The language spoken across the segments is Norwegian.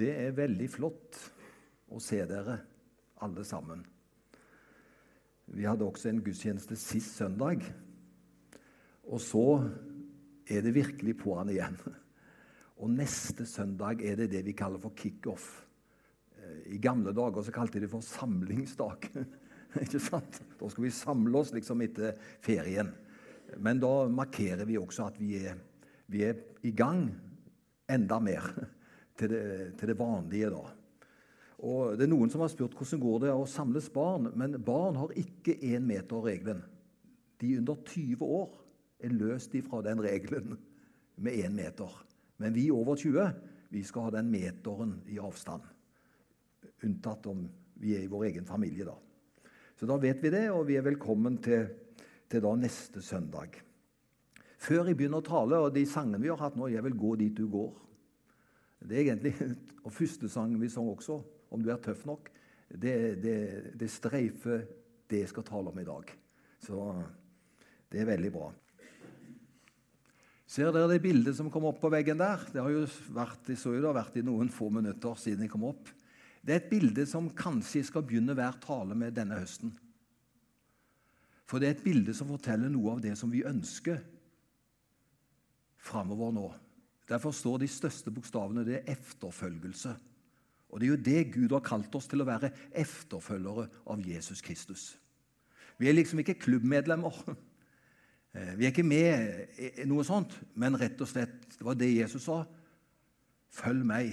Det er veldig flott å se dere alle sammen. Vi hadde også en gudstjeneste sist søndag. Og så er det virkelig på'n igjen. Og neste søndag er det det vi kaller for kickoff. I gamle dager så kalte de det for samlingsdag. Ikke sant? Da skal vi samle oss liksom etter ferien. Men da markerer vi også at vi er, vi er i gang enda mer til det, til det vanlige. da. Og det er Noen som har spurt hvordan går det å samles barn. Men barn har ikke én-meter-regelen. De under 20 år er løst ifra den regelen med én meter. Men vi over 20 vi skal ha den meteren i avstand. Unntatt om vi er i vår egen familie, da. Så da vet vi det, og vi er velkommen til, til da neste søndag. Før jeg begynner å tale, og de sangene vi har hatt nå, 'Jeg vil gå dit du går' Det er egentlig, Og første sang vi sang også, 'Om du er tøff nok', det, det, det streifer det jeg skal tale om i dag. Så det er veldig bra. Ser dere det bildet som kom opp på veggen der? Det har jo vært, så jo det har vært i noen få minutter siden jeg kom opp. Det er et bilde som kanskje skal begynne hver tale med denne høsten. For det er et bilde som forteller noe av det som vi ønsker framover nå. Derfor står de største bokstavene det er efterfølgelse. Og det er jo det Gud har kalt oss til å være efterfølgere av Jesus Kristus. Vi er liksom ikke klubbmedlemmer. Eh, vi er ikke med i noe sånt, men rett og slett det var det Jesus sa. Følg meg.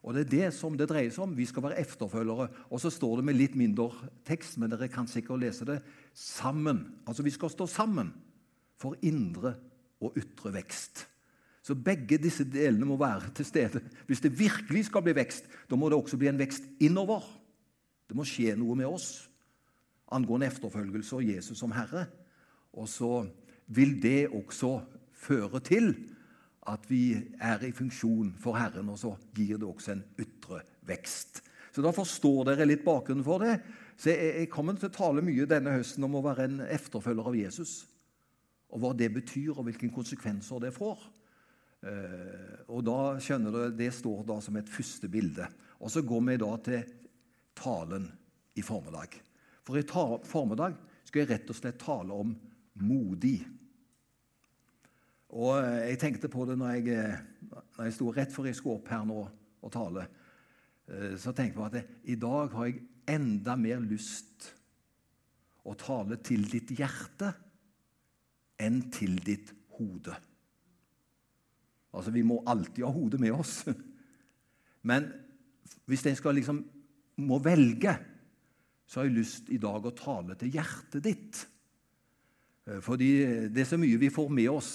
Og Det er det som det dreier seg om. Vi skal være efterfølgere. Og så står det med litt mindre tekst, men dere kan sikkert lese det. Sammen. Altså vi skal stå sammen for indre og ytre vekst. Så begge disse delene må være til stede. Hvis det virkelig skal bli vekst, da må det også bli en vekst innover. Det må skje noe med oss angående efterfølgelse og Jesus som Herre. Og så vil det også føre til at vi er i funksjon for Herren, og så gir det også en ytre vekst. Så Da forstår dere litt bakgrunnen for det. Så Jeg, jeg kommer til å tale mye denne høsten om å være en efterfølger av Jesus. Og hva det betyr, og hvilke konsekvenser det får. Eh, og da skjønner du, Det står da som et første bilde. Og Så går vi da til talen i formiddag. For i formiddag skal jeg rett og slett tale om modig. Og eh, Jeg tenkte på det når jeg, eh, når jeg sto rett før jeg skulle opp her nå og tale. Så tenkte jeg på at jeg, i dag har jeg enda mer lyst å tale til ditt hjerte enn til ditt hode. Altså, Vi må alltid ha hodet med oss. Men hvis jeg skal liksom må velge, så har jeg lyst i dag å tale til hjertet ditt. Fordi det er så mye vi får med oss.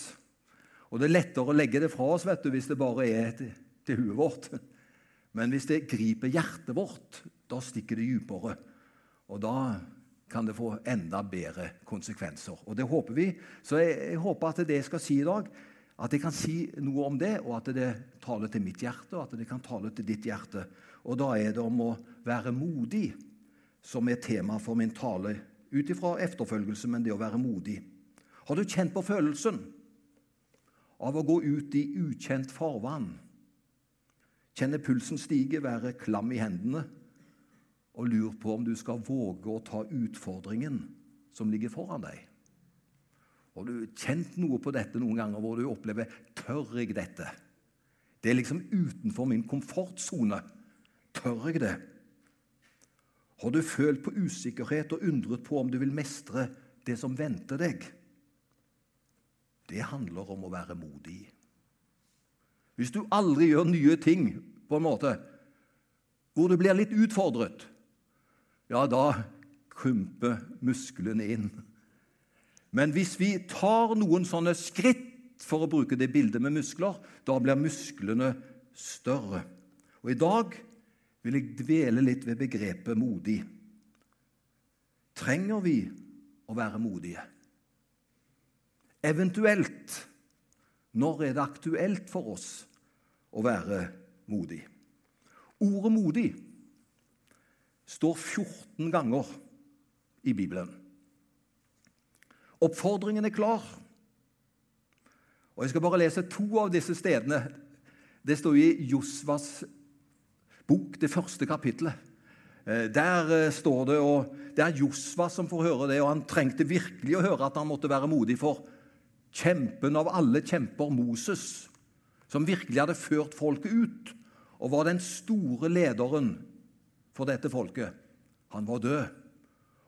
Og det er lettere å legge det fra oss vet du, hvis det bare er til, til huet vårt. Men hvis det griper hjertet vårt, da stikker det dypere. Og da kan det få enda bedre konsekvenser. Og det håper vi. Så jeg, jeg håper at det jeg skal si i dag, at jeg kan si noe om det, og at det taler til mitt hjerte, og at det kan tale til ditt hjerte. Og da er det om å være modig som er tema for min tale, ut ifra efterfølgelse, men det å være modig. Har du kjent på følelsen? av å gå ut i ukjent farvann. Kjenne pulsen stige, være klam i hendene og lure på om du skal våge å ta utfordringen som ligger foran deg. Har du kjent noe på dette noen ganger hvor du opplever tør jeg dette? Det er liksom utenfor min komfortsone. Tør jeg det? Har du følt på usikkerhet og undret på om du vil mestre det som venter deg? det handler om å være modig. Hvis du aldri gjør nye ting på en måte hvor du blir litt utfordret, ja, da krymper musklene inn. Men hvis vi tar noen sånne skritt, for å bruke det bildet med muskler, da blir musklene større. Og I dag vil jeg dvele litt ved begrepet modig. Trenger vi å være modige? Eventuelt når er det aktuelt for oss å være modig? Ordet 'modig' står 14 ganger i Bibelen. Oppfordringen er klar. Og Jeg skal bare lese to av disse stedene. Det står i Josvas bok, det første kapittelet. Eh, der eh, står det, og det er Josva som får høre det, og han trengte virkelig å høre at han måtte være modig for kjempen av alle kjemper, Moses, som virkelig hadde ført folket ut og var den store lederen for dette folket. Han var død.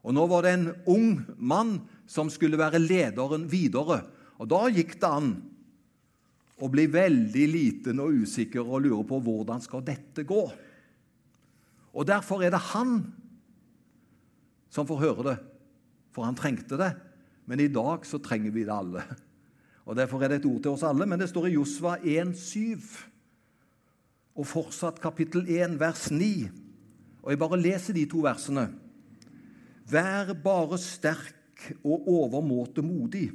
Og nå var det en ung mann som skulle være lederen videre. Og da gikk det an å bli veldig liten og usikker og lure på hvordan skal dette gå. Og Derfor er det han som får høre det, for han trengte det. Men i dag så trenger vi det alle. Og Derfor er det et ord til oss alle, men det står i Josva 1,7 og fortsatt kapittel 1, vers 9. Og jeg bare leser de to versene. Vær bare sterk og overmåte modig,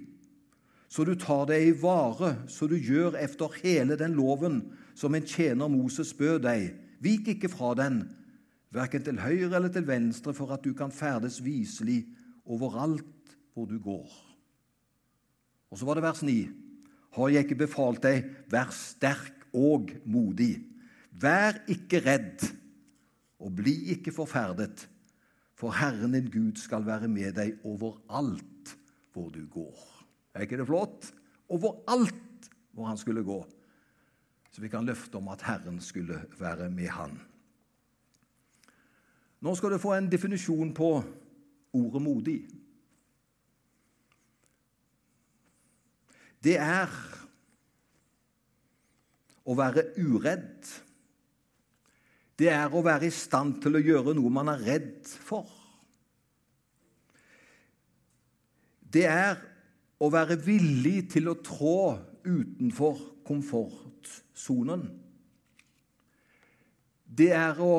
så du tar deg i vare, så du gjør efter hele den loven som en tjener Moses bød deg. Vik ikke fra den, verken til høyre eller til venstre, for at du kan ferdes viselig overalt hvor du går. Og så var det vers 9. Har jeg ikke befalt deg, vær sterk og modig. Vær ikke redd, og bli ikke forferdet, for Herren din Gud skal være med deg overalt hvor du går. Er ikke det flott? Overalt hvor han skulle gå. Så vi kan løfte om at Herren skulle være med han. Nå skal du få en definisjon på ordet modig. Det er å være uredd. Det er å være i stand til å gjøre noe man er redd for. Det er å være villig til å trå utenfor komfortsonen. Det er å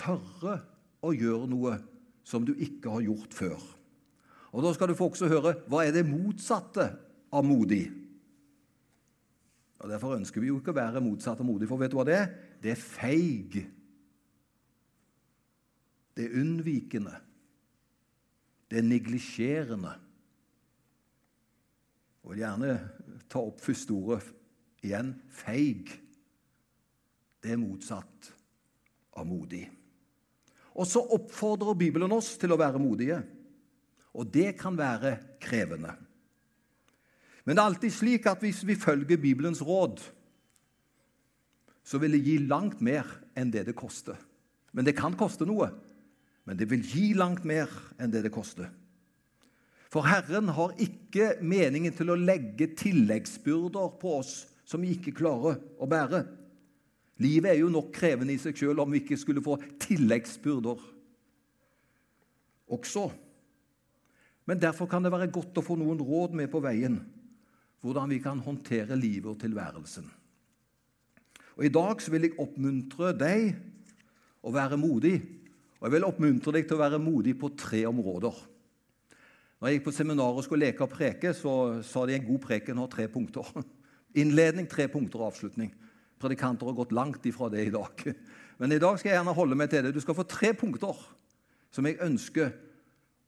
tørre å gjøre noe som du ikke har gjort før. Og Da skal du få også høre hva er det motsatte av modig. Og Derfor ønsker vi jo ikke å være motsatt av modig, for vet du hva det er? Det er feig. Det er unnvikende. Det er neglisjerende. Jeg vil gjerne ta opp første ordet igjen feig. Det er motsatt av modig. Og så oppfordrer Bibelen oss til å være modige. Og det kan være krevende. Men det er alltid slik at hvis vi følger Bibelens råd, så vil det gi langt mer enn det det koster. Men det kan koste noe. Men det vil gi langt mer enn det det koster. For Herren har ikke meningen til å legge tilleggsbyrder på oss som vi ikke klarer å bære. Livet er jo nok krevende i seg sjøl om vi ikke skulle få tilleggsbyrder også. Men derfor kan det være godt å få noen råd med på veien hvordan vi kan håndtere livet og tilværelsen. Og I dag så vil jeg oppmuntre deg å være modig. Og jeg vil oppmuntre deg til å være modig på tre områder. Når jeg gikk på seminar og skulle leke og preke, så sa de en god preken har tre punkter. Innledning, tre punkter og avslutning. Predikanter har gått langt ifra det i dag. Men i dag skal jeg gjerne holde meg til det. Du skal få tre punkter som jeg ønsker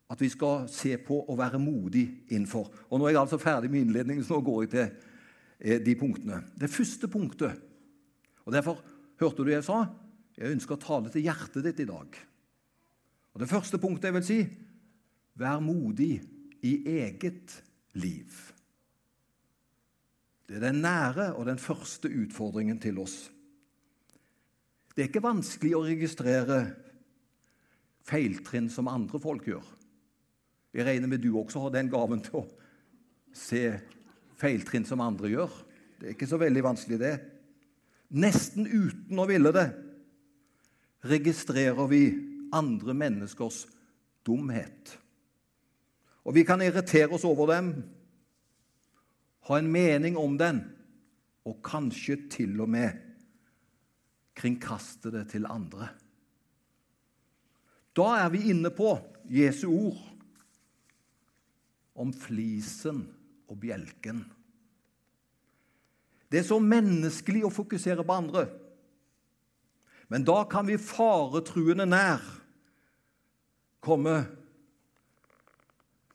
at vi skal se på og være modig innenfor. Og Nå er jeg altså ferdig med innledningen, så nå går jeg til eh, de punktene. Det første punktet og Derfor hørte du jeg sa jeg ønsker å tale til hjertet ditt i dag. Og Det første punktet jeg vil si vær modig i eget liv. Det er den nære og den første utfordringen til oss. Det er ikke vanskelig å registrere feiltrinn som andre folk gjør. Jeg regner med du også har den gaven til å se feiltrinn som andre gjør. Det er ikke så veldig vanskelig, det. Nesten uten å ville det registrerer vi andre menneskers dumhet. Og vi kan irritere oss over dem, ha en mening om den, og kanskje til og med kringkaste det til andre. Da er vi inne på Jesu ord om flisen og bjelken. Det er så menneskelig å fokusere på andre. Men da kan vi faretruende nær komme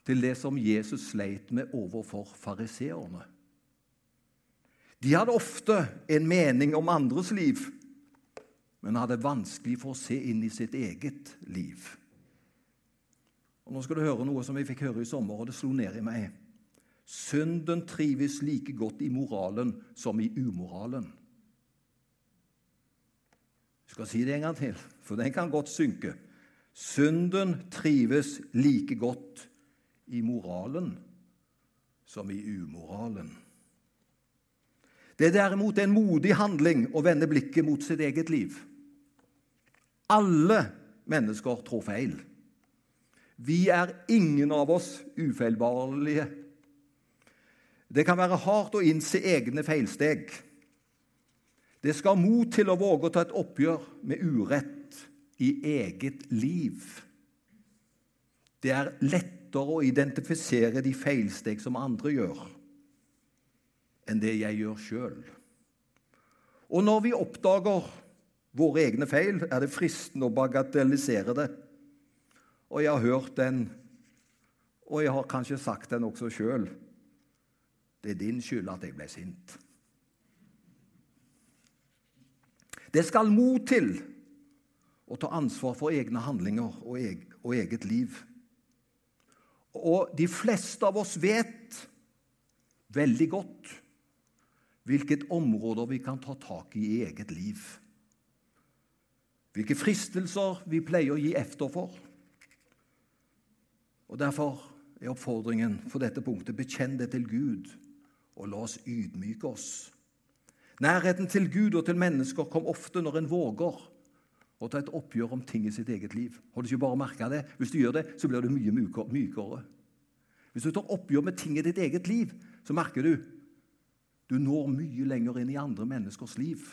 til det som Jesus sleit med overfor fariseerne. De hadde ofte en mening om andres liv men hadde vanskelig for å se inn i sitt eget liv. Og Nå skal du høre noe som vi fikk høre i sommer, og det slo ned i meg. Synden trives like godt i moralen som i umoralen. Jeg skal si det en gang til, for den kan godt synke. Synden trives like godt i moralen som i umoralen. Det er derimot en modig handling å vende blikket mot sitt eget liv. Alle mennesker trår feil. Vi er ingen av oss ufeilbarlige. Det kan være hardt å innse egne feilsteg. Det skal mot til å våge å ta et oppgjør med urett i eget liv. Det er lettere å identifisere de feilsteg som andre gjør, enn det jeg gjør sjøl. Og når vi oppdager våre egne feil, er det fristende å bagatellisere det. Og jeg har hørt den, og jeg har kanskje sagt den også sjøl. Det er din skyld at jeg ble sint. Det skal mot til å ta ansvar for egne handlinger og eget liv. Og de fleste av oss vet veldig godt hvilket områder vi kan ta tak i i eget liv. Hvilke fristelser vi pleier å gi efter for. Og Derfor er oppfordringen for dette punktet bekjenn det til Gud, og la oss ydmyke oss. Nærheten til Gud og til mennesker kom ofte når en våger å ta et oppgjør om ting i sitt eget liv. Har du ikke bare merka det? Hvis du gjør det, så blir du mye mykere. Hvis du tar oppgjør med ting i ditt eget liv, så merker du du når mye lenger inn i andre menneskers liv.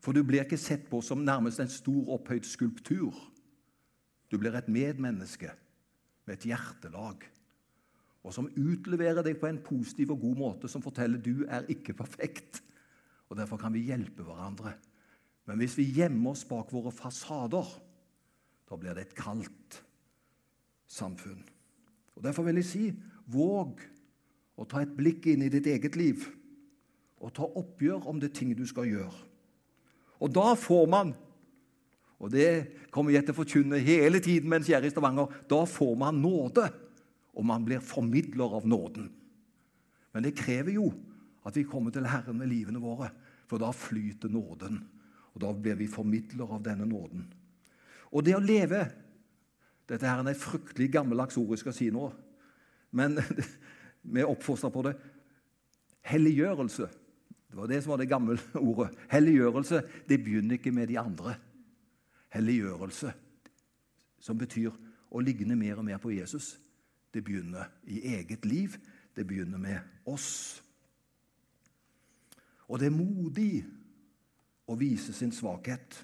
For du blir ikke sett på som nærmest en stor, opphøyd skulptur. Du blir et medmenneske med et hjertelag, og som utleverer deg på en positiv og god måte, som forteller du er ikke perfekt og Derfor kan vi hjelpe hverandre. Men hvis vi gjemmer oss bak våre fasader, da blir det et kaldt samfunn. Og Derfor vil jeg si våg å ta et blikk inn i ditt eget liv og ta oppgjør om det ting du skal gjøre. Og da får man og det kommer jeg til å forkynne hele tiden mens jeg er i Stavanger. Da får man nåde, og man blir formidler av nåden. Men det krever jo at vi kommer til Herren med livene våre. For da flyter nåden, og da blir vi formidler av denne nåden. Og det å leve Dette her er et fryktelig gammeldags ord jeg skal si nå, men vi er oppfostra på det. Helliggjørelse. Det var det som var det gamle ordet. Helliggjørelse det begynner ikke med de andre. Helliggjørelse, som betyr å ligne mer og mer på Jesus, det begynner i eget liv. Det begynner med oss. Og det er modig å vise sin svakhet.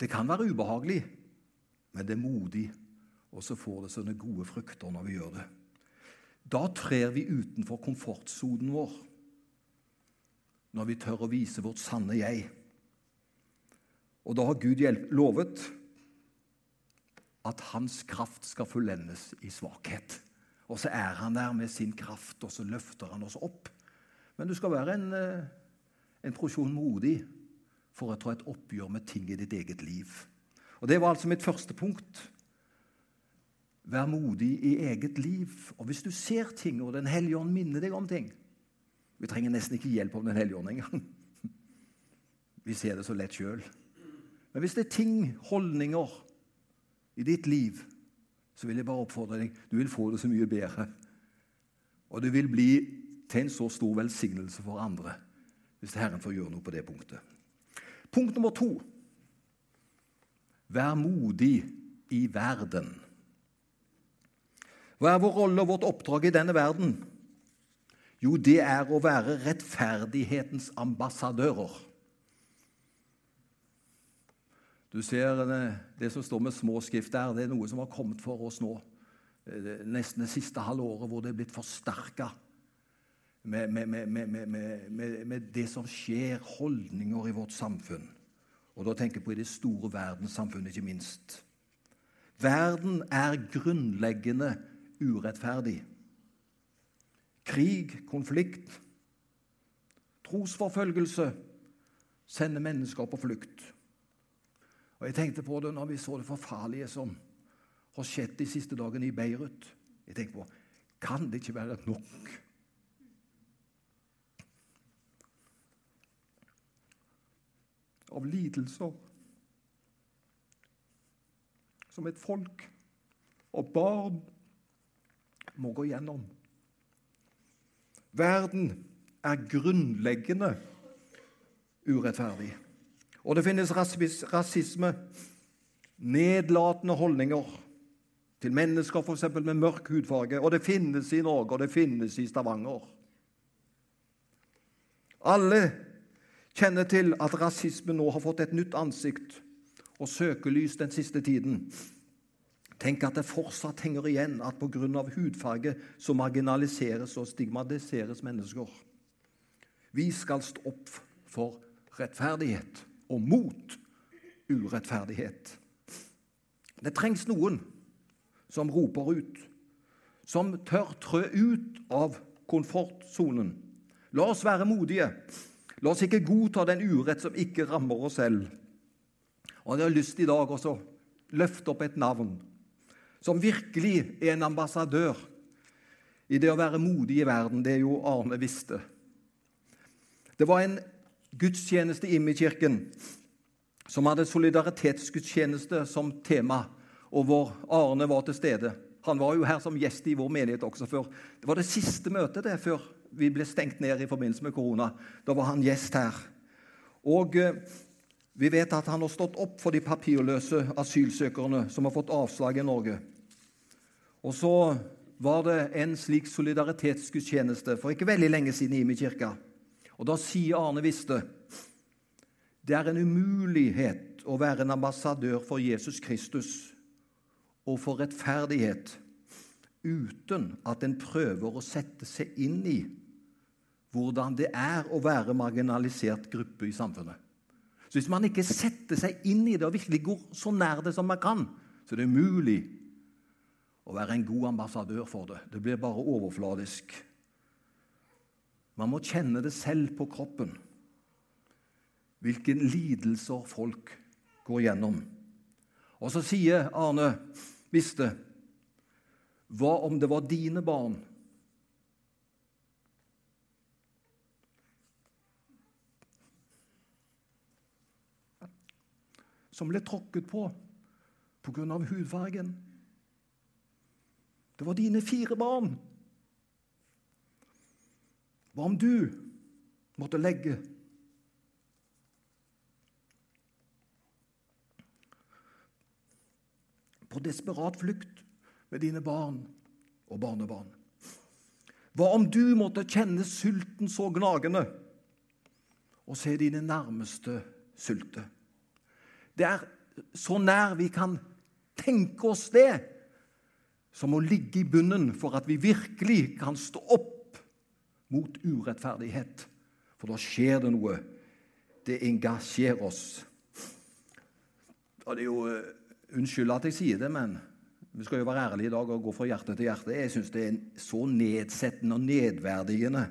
Det kan være ubehagelig, men det er modig, og så får det sånne gode frukter når vi gjør det. Da trer vi utenfor komfortsonen vår når vi tør å vise vårt sanne jeg. Og da har Gud lovet at hans kraft skal fullendes i svakhet. Og så er han der med sin kraft, og så løfter han oss opp. Men du skal være en, eh, en porsjon modig for å ta et oppgjør med ting i ditt eget liv. Og Det var altså mitt første punkt. Vær modig i eget liv. Og hvis du ser ting, og Den hellige ånd minner deg om ting Vi trenger nesten ikke hjelp av Den hellige ånd engang. Vi ser det så lett sjøl. Men hvis det er ting, holdninger, i ditt liv så vil jeg bare oppfordre deg du vil få det så mye bedre. Og du vil bli til en så stor velsignelse for andre hvis Herren får gjøre noe på det punktet. Punkt nummer to Vær modig i verden. Hva er vår rolle og vårt oppdrag i denne verden? Jo, det er å være rettferdighetens ambassadører. Du ser det, som står med små skrift der, det er noe som har kommet for oss nå. Nesten det siste halve året hvor det er blitt forsterka med, med, med, med, det som skjer, holdninger i vårt samfunn. Og da tenker jeg på i det store verdenssamfunnet, ikke minst. Verden er grunnleggende urettferdig. Krig, konflikt, trosforfølgelse, sender mennesker på flukt. Og Jeg tenkte på det når vi så det forferdelige som har skjedd de siste dagene i Beirut. Jeg tenkte på kan det ikke være nok? Av lidelser som et folk og barn må gå gjennom. Verden er grunnleggende urettferdig. Og det finnes rasisme, nedlatende holdninger til mennesker f.eks. med mørk hudfarge. Og det finnes i Norge, og det finnes i Stavanger. Alle kjenner til at rasisme nå har fått et nytt ansikt og søkelys den siste tiden. Tenk at det fortsatt henger igjen at pga. hudfarge så marginaliseres og stigmatiseres mennesker. Vi skal stå opp for rettferdighet og mot urettferdighet. Det trengs noen som roper ut, som tør trø ut av komfortsonen. La oss være modige. La oss ikke godta den urett som ikke rammer oss selv. Og Jeg har lyst i dag også løfte opp et navn som virkelig er en ambassadør i det å være modig i verden. Det er jo Arne Viste. Det var en gudstjeneste i kirken som hadde solidaritetsgudstjeneste som tema og hvor Arne var til stede. Han var jo her som gjest i vår menighet også før. Det var det siste møtet det før vi ble stengt ned i forbindelse med korona. Da var han gjest her. Og eh, vi vet at han har stått opp for de papirløse asylsøkerne som har fått avslag i Norge. Og så var det en slik solidaritetsgudstjeneste for ikke veldig lenge siden i Imi kirke. Og da sier Arne Viste det er en umulighet å være en ambassadør for Jesus Kristus og for rettferdighet uten at en prøver å sette seg inn i hvordan det er å være marginalisert gruppe i samfunnet. Så Hvis man ikke setter seg inn i det og virkelig går så nær det som man kan, så er det umulig å være en god ambassadør for det. Det blir bare overfladisk. Man må kjenne det selv på kroppen, hvilke lidelser folk går gjennom. Og så sier Arne visste Hva om det var dine barn? Som ble tråkket på pga. hudfargen. Det var dine fire barn. Hva om du måtte legge på desperat flukt med dine barn og barnebarn. Hva om du måtte kjenne sulten så gnagende og se dine nærmeste sulte? Det er så nær vi kan tenke oss det, som å ligge i bunnen for at vi virkelig kan stå opp mot urettferdighet. For da skjer det noe. Det engasjerer oss. Og det er jo eh, Unnskyld at jeg sier det, men vi skal jo være ærlige i dag og gå fra hjerte til hjerte. Jeg syns det er så nedsettende og nedverdigende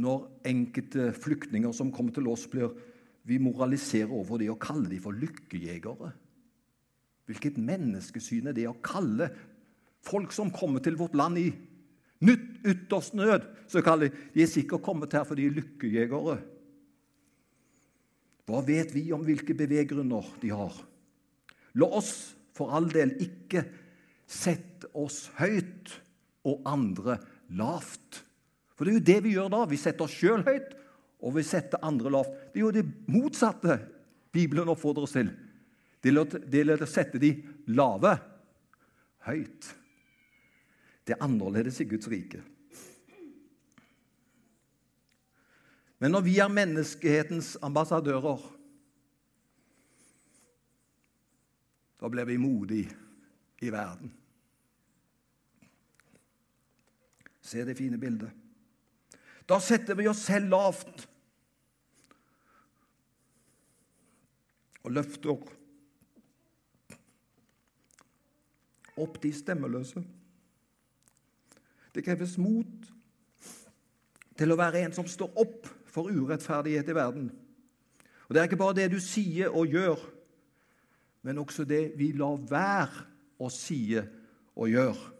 når enkelte flyktninger som kommer til oss, blir Vi moraliserer over det og kaller dem for lykkejegere. Hvilket menneskesyn er det å kalle folk som kommer til vårt land i nytt, ytterst nød, så kaller de de er sikkert kommet her fordi de er lykkejegere. Hva vet vi om hvilke beveggrunner de har? La oss for all del ikke sette oss høyt og andre lavt. For det er jo det vi gjør da. Vi setter oss sjøl høyt, og vi setter andre lavt. Det er jo det motsatte Bibelen oppfordrer oss til. Det er å sette de lave høyt. Det er annerledes i Guds rike. Men når vi er menneskehetens ambassadører Da blir vi modige i verden. Se det fine bildet. Da setter vi oss selv lavt og løfter opp de stemmeløse. Det kreves mot til å være en som står opp for urettferdighet i verden. Og Det er ikke bare det du sier og gjør, men også det vi lar være å si og gjøre,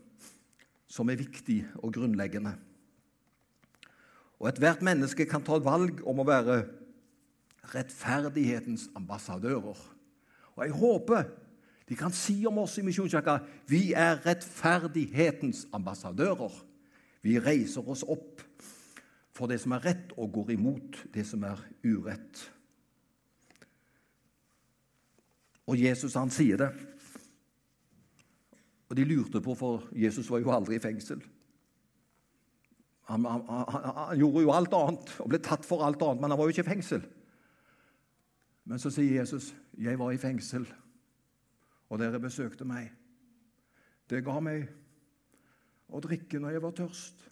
som er viktig og grunnleggende. Og Ethvert menneske kan ta valg om å være rettferdighetens ambassadører. Og jeg håper de kan si om oss i Misjonskirka vi er rettferdighetens ambassadører. Vi reiser oss opp for det som er rett, og går imot det som er urett. Og Jesus han sier det. Og de lurte på, for Jesus var jo aldri i fengsel. Han, han, han, han, gjorde jo alt annet og ble tatt for alt annet, men han var jo ikke i fengsel. Men så sier Jesus, 'Jeg var i fengsel, og dere besøkte meg.' 'Det ga meg å drikke når jeg var tørst.'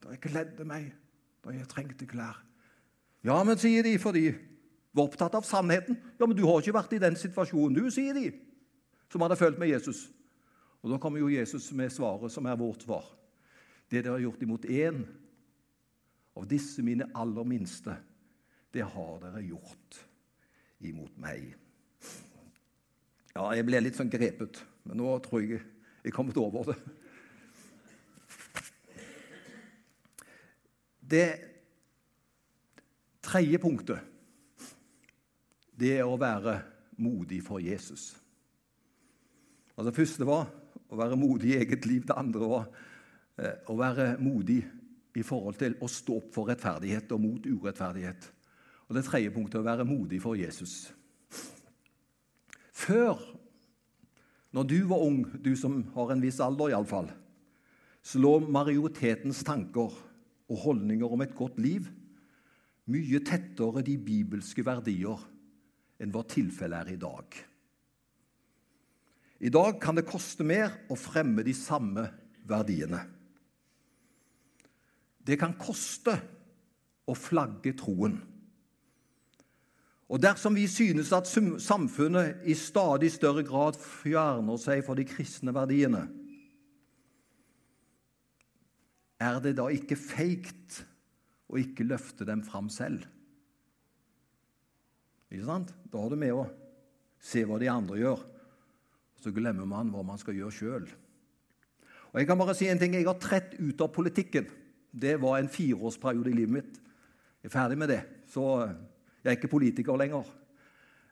Da jeg kledde meg da jeg trengte klær.' Ja, men, sier de, for de var opptatt av sannheten. Ja, men du har ikke vært i den situasjonen, du, sier de, som hadde følt med Jesus. Og Da kommer jo Jesus med svaret, som er vårt svar. Det dere har gjort imot én av disse mine aller minste, det har dere gjort imot meg. Ja, jeg ble litt sånn grepet, men nå tror jeg jeg kommet over det. Det tredje punktet det er å være modig for Jesus. Altså Det første var å være modig i eget liv. Det andre var eh, å være modig i forhold til å stå opp for rettferdighet og mot urettferdighet. Og det tredje punktet er å være modig for Jesus. Før, når du var ung, du som har en viss alder iallfall, så lå majoritetens tanker og holdninger om et godt liv mye tettere de bibelske verdier enn hva tilfellet er i dag. I dag kan det koste mer å fremme de samme verdiene. Det kan koste å flagge troen. Og dersom vi synes at samfunnet i stadig større grad fjerner seg fra de kristne verdiene, er det da ikke feigt å ikke løfte dem fram selv? Ikke sant? Da har du med å se hva de andre gjør. Så glemmer man hva man skal gjøre sjøl. Jeg kan bare si en ting. Jeg har trett ut av politikken. Det var en fireårsperiode i livet mitt. Jeg er ferdig med det. Så jeg er ikke politiker lenger.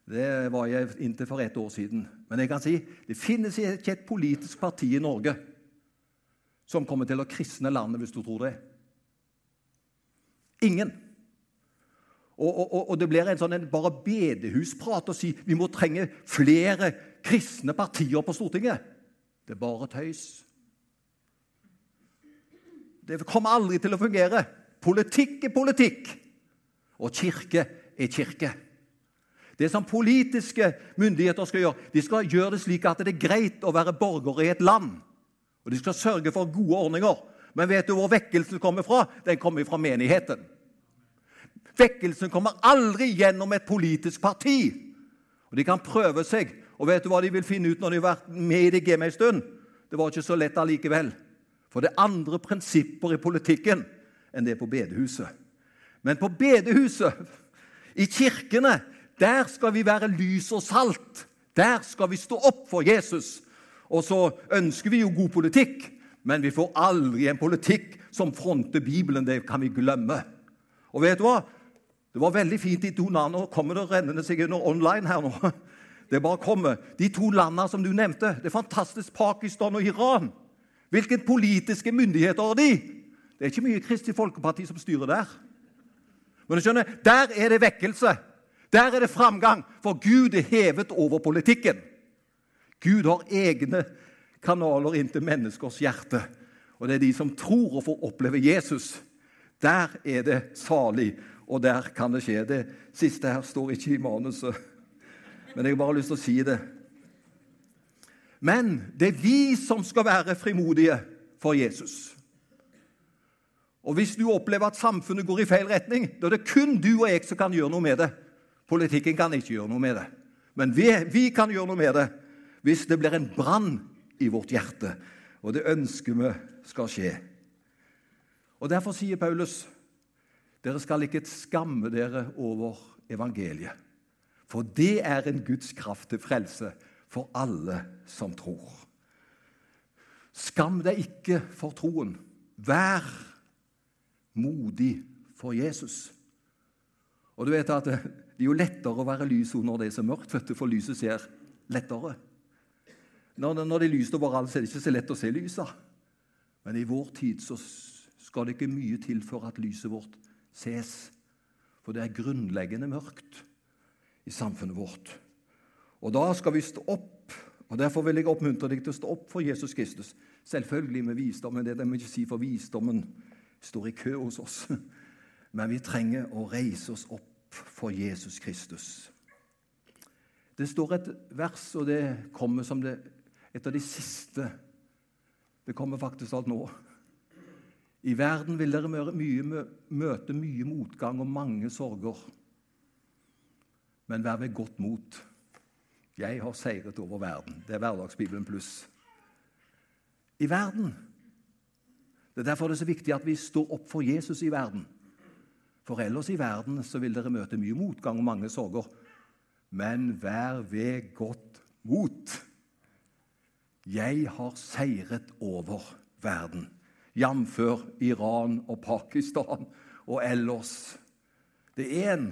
Det var jeg inntil for ett år siden. Men jeg kan si det finnes ikke et politisk parti i Norge som kommer til å kristne landet, hvis du tror det. Ingen. Og, og, og det blir en sånn en bare bedehusprat å si vi må trenge flere kristne partier på Stortinget. Det er bare tøys. Det kommer aldri til å fungere. Politikk er politikk, og kirke er kirke. Det som politiske myndigheter skal gjøre, de skal gjøre det slik at det er greit å være borger i et land. Og De skal sørge for gode ordninger. Men vet du hvor vekkelsen kommer fra? Den kommer fra menigheten. Vekkelsen kommer aldri gjennom et politisk parti. Og De kan prøve seg, og vet du hva de vil finne ut når de har vært med i det gamet en stund? Det var ikke så lett allikevel. For det er andre prinsipper i politikken enn det er på bedehuset. Men på bedehuset i kirkene, der skal vi være lys og salt. Der skal vi stå opp for Jesus. Og så ønsker vi jo god politikk, men vi får aldri en politikk som fronter Bibelen. Det kan vi glemme. Og vet du hva? Det var veldig fint de to landene. Nå kommer det rennende seg under online her nå. Det bare kommer. De to landene som du nevnte, det er fantastisk Pakistan og Iran. Hvilke politiske myndigheter har de? Det er ikke mye Kristelig Folkeparti som styrer der. Men du skjønner, Der er det vekkelse. Der er det framgang, for Gud er hevet over politikken. Gud har egne kanaler inn til menneskers hjerte. Og det er de som tror og får oppleve Jesus. Der er det salig, og der kan det skje. Det siste her står ikke i manuset, men jeg har bare lyst til å si det. Men det er vi som skal være frimodige for Jesus. Og Hvis du opplever at samfunnet går i feil retning, da er det kun du og jeg som kan gjøre noe med det. Politikken kan ikke gjøre noe med det. Men vi, vi kan gjøre noe med det hvis det blir en brann i vårt hjerte. Og det ønsker vi skal skje. Og Derfor sier Paulus Dere skal ikke skamme dere over evangeliet, for det er en Guds kraft til frelse for alle som tror. Skam deg ikke for troen. Vær modig for Jesus. Og du vet at Det er jo lettere å være lys under det som er mørkt, for lyset ser lettere. Når, når det er lyst overalt, så er det ikke så lett å se lyset. Men i vår tid så skal det ikke mye til for at lyset vårt ses. For det er grunnleggende mørkt i samfunnet vårt. Og da skal vi stå opp. og Derfor vil jeg oppmuntre deg til å stå opp for Jesus Kristus. Selvfølgelig med visdommen. Det er det vi ikke sier, for visdommen står i kø hos oss. Men vi trenger å reise oss opp for Jesus Kristus. Det står et vers, og det kommer som det, et av de siste. Det kommer faktisk alt nå. I verden vil dere mye, møte mye motgang og mange sorger. Men vær ved godt mot. Jeg har seiret over verden. Det er Hverdagsbibelen pluss. I verden. Det er derfor det er så viktig at vi står opp for Jesus i verden. For ellers i verden så vil dere møte mye motgang og mange sorger. Men vær ved godt mot. Jeg har seiret over verden, jf. Iran og Pakistan og ellers. Det er én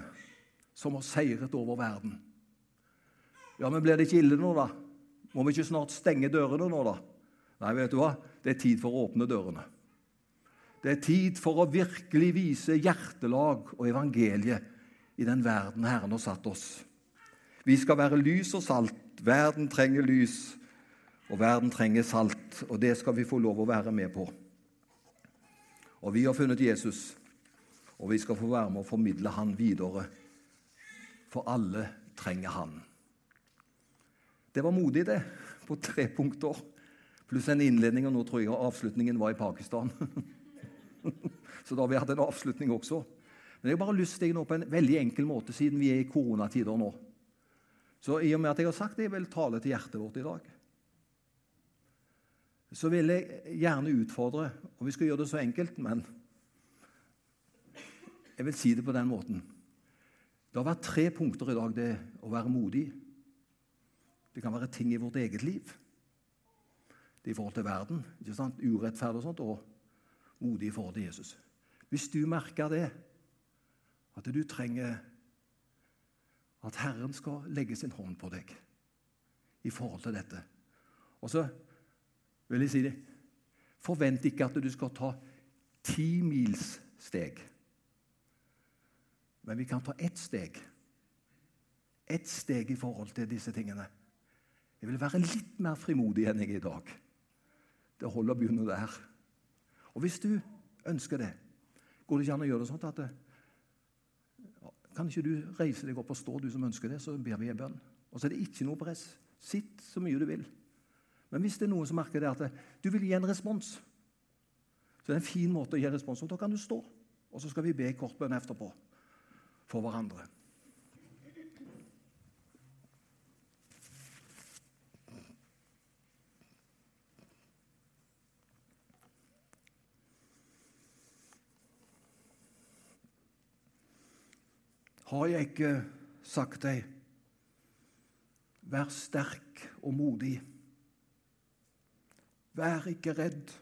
som har seiret over verden. Ja, men blir det ikke ille nå, da? Må vi ikke snart stenge dørene nå, da? Nei, vet du hva? Det er tid for å åpne dørene. Det er tid for å virkelig vise hjertelag og evangeliet i den verden Herren har satt oss. Vi skal være lys og salt. Verden trenger lys, og verden trenger salt. Og det skal vi få lov å være med på. Og vi har funnet Jesus, og vi skal få være med å formidle han videre. For alle trenger han. Det var modig, det, på tre punkter. Pluss en innledning, og nå tror jeg avslutningen var i Pakistan. Så da har vi hatt en avslutning også. Men jeg har bare lyst til nå på en veldig enkel måte, siden vi er i koronatider nå. Så i og med at jeg har sagt det, jeg vil tale til hjertet vårt i dag, så vil jeg gjerne utfordre Og vi skal gjøre det så enkelt, men jeg vil si det på den måten. Det har vært tre punkter i dag. Det å være modig, det kan være ting i vårt eget liv. Det er i forhold til verden. ikke sant? Urettferdig og sånt. Og modig i forhold til Jesus. Hvis du merker det, at du trenger at Herren skal legge sin hånd på deg i forhold til dette Og så vil jeg si det Forvent ikke at du skal ta ti mils steg. Men vi kan ta ett steg. Ett steg i forhold til disse tingene. Jeg vil være litt mer frimodig enn jeg er i dag. Det holder å begynne der. Og hvis du ønsker det, går det ikke an å gjøre det sånn at det, Kan ikke du reise deg opp og stå, du som ønsker det, så ber vi en bønn. Og så er det ikke noe press. Sitt så mye du vil. Men hvis det er noen som merker det at du vil gi en respons, så det er en fin måte å gi respons på. Da kan du stå, og så skal vi be kort etterpå for hverandre. Har jeg ikke sagt deg Vær sterk og modig. Vær ikke redd.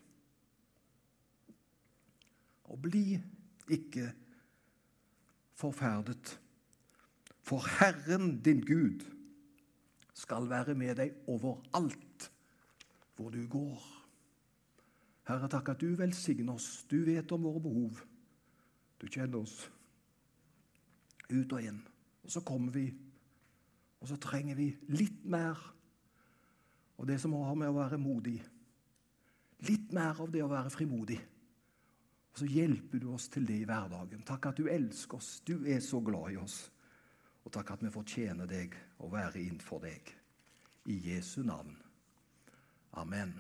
Og bli ikke forferdet. For Herren din Gud skal være med deg overalt hvor du går. Herre, takk at du velsigner oss. Du vet om våre behov. Du kjenner oss ut og inn. Og så kommer vi, og så trenger vi litt mer Og det som har med å være modig. Litt mer av det å være frimodig. Og så hjelper du oss til det i hverdagen. Takk at du elsker oss. Du er så glad i oss. Og takk at vi får tjene deg og være innenfor deg. I Jesu navn. Amen.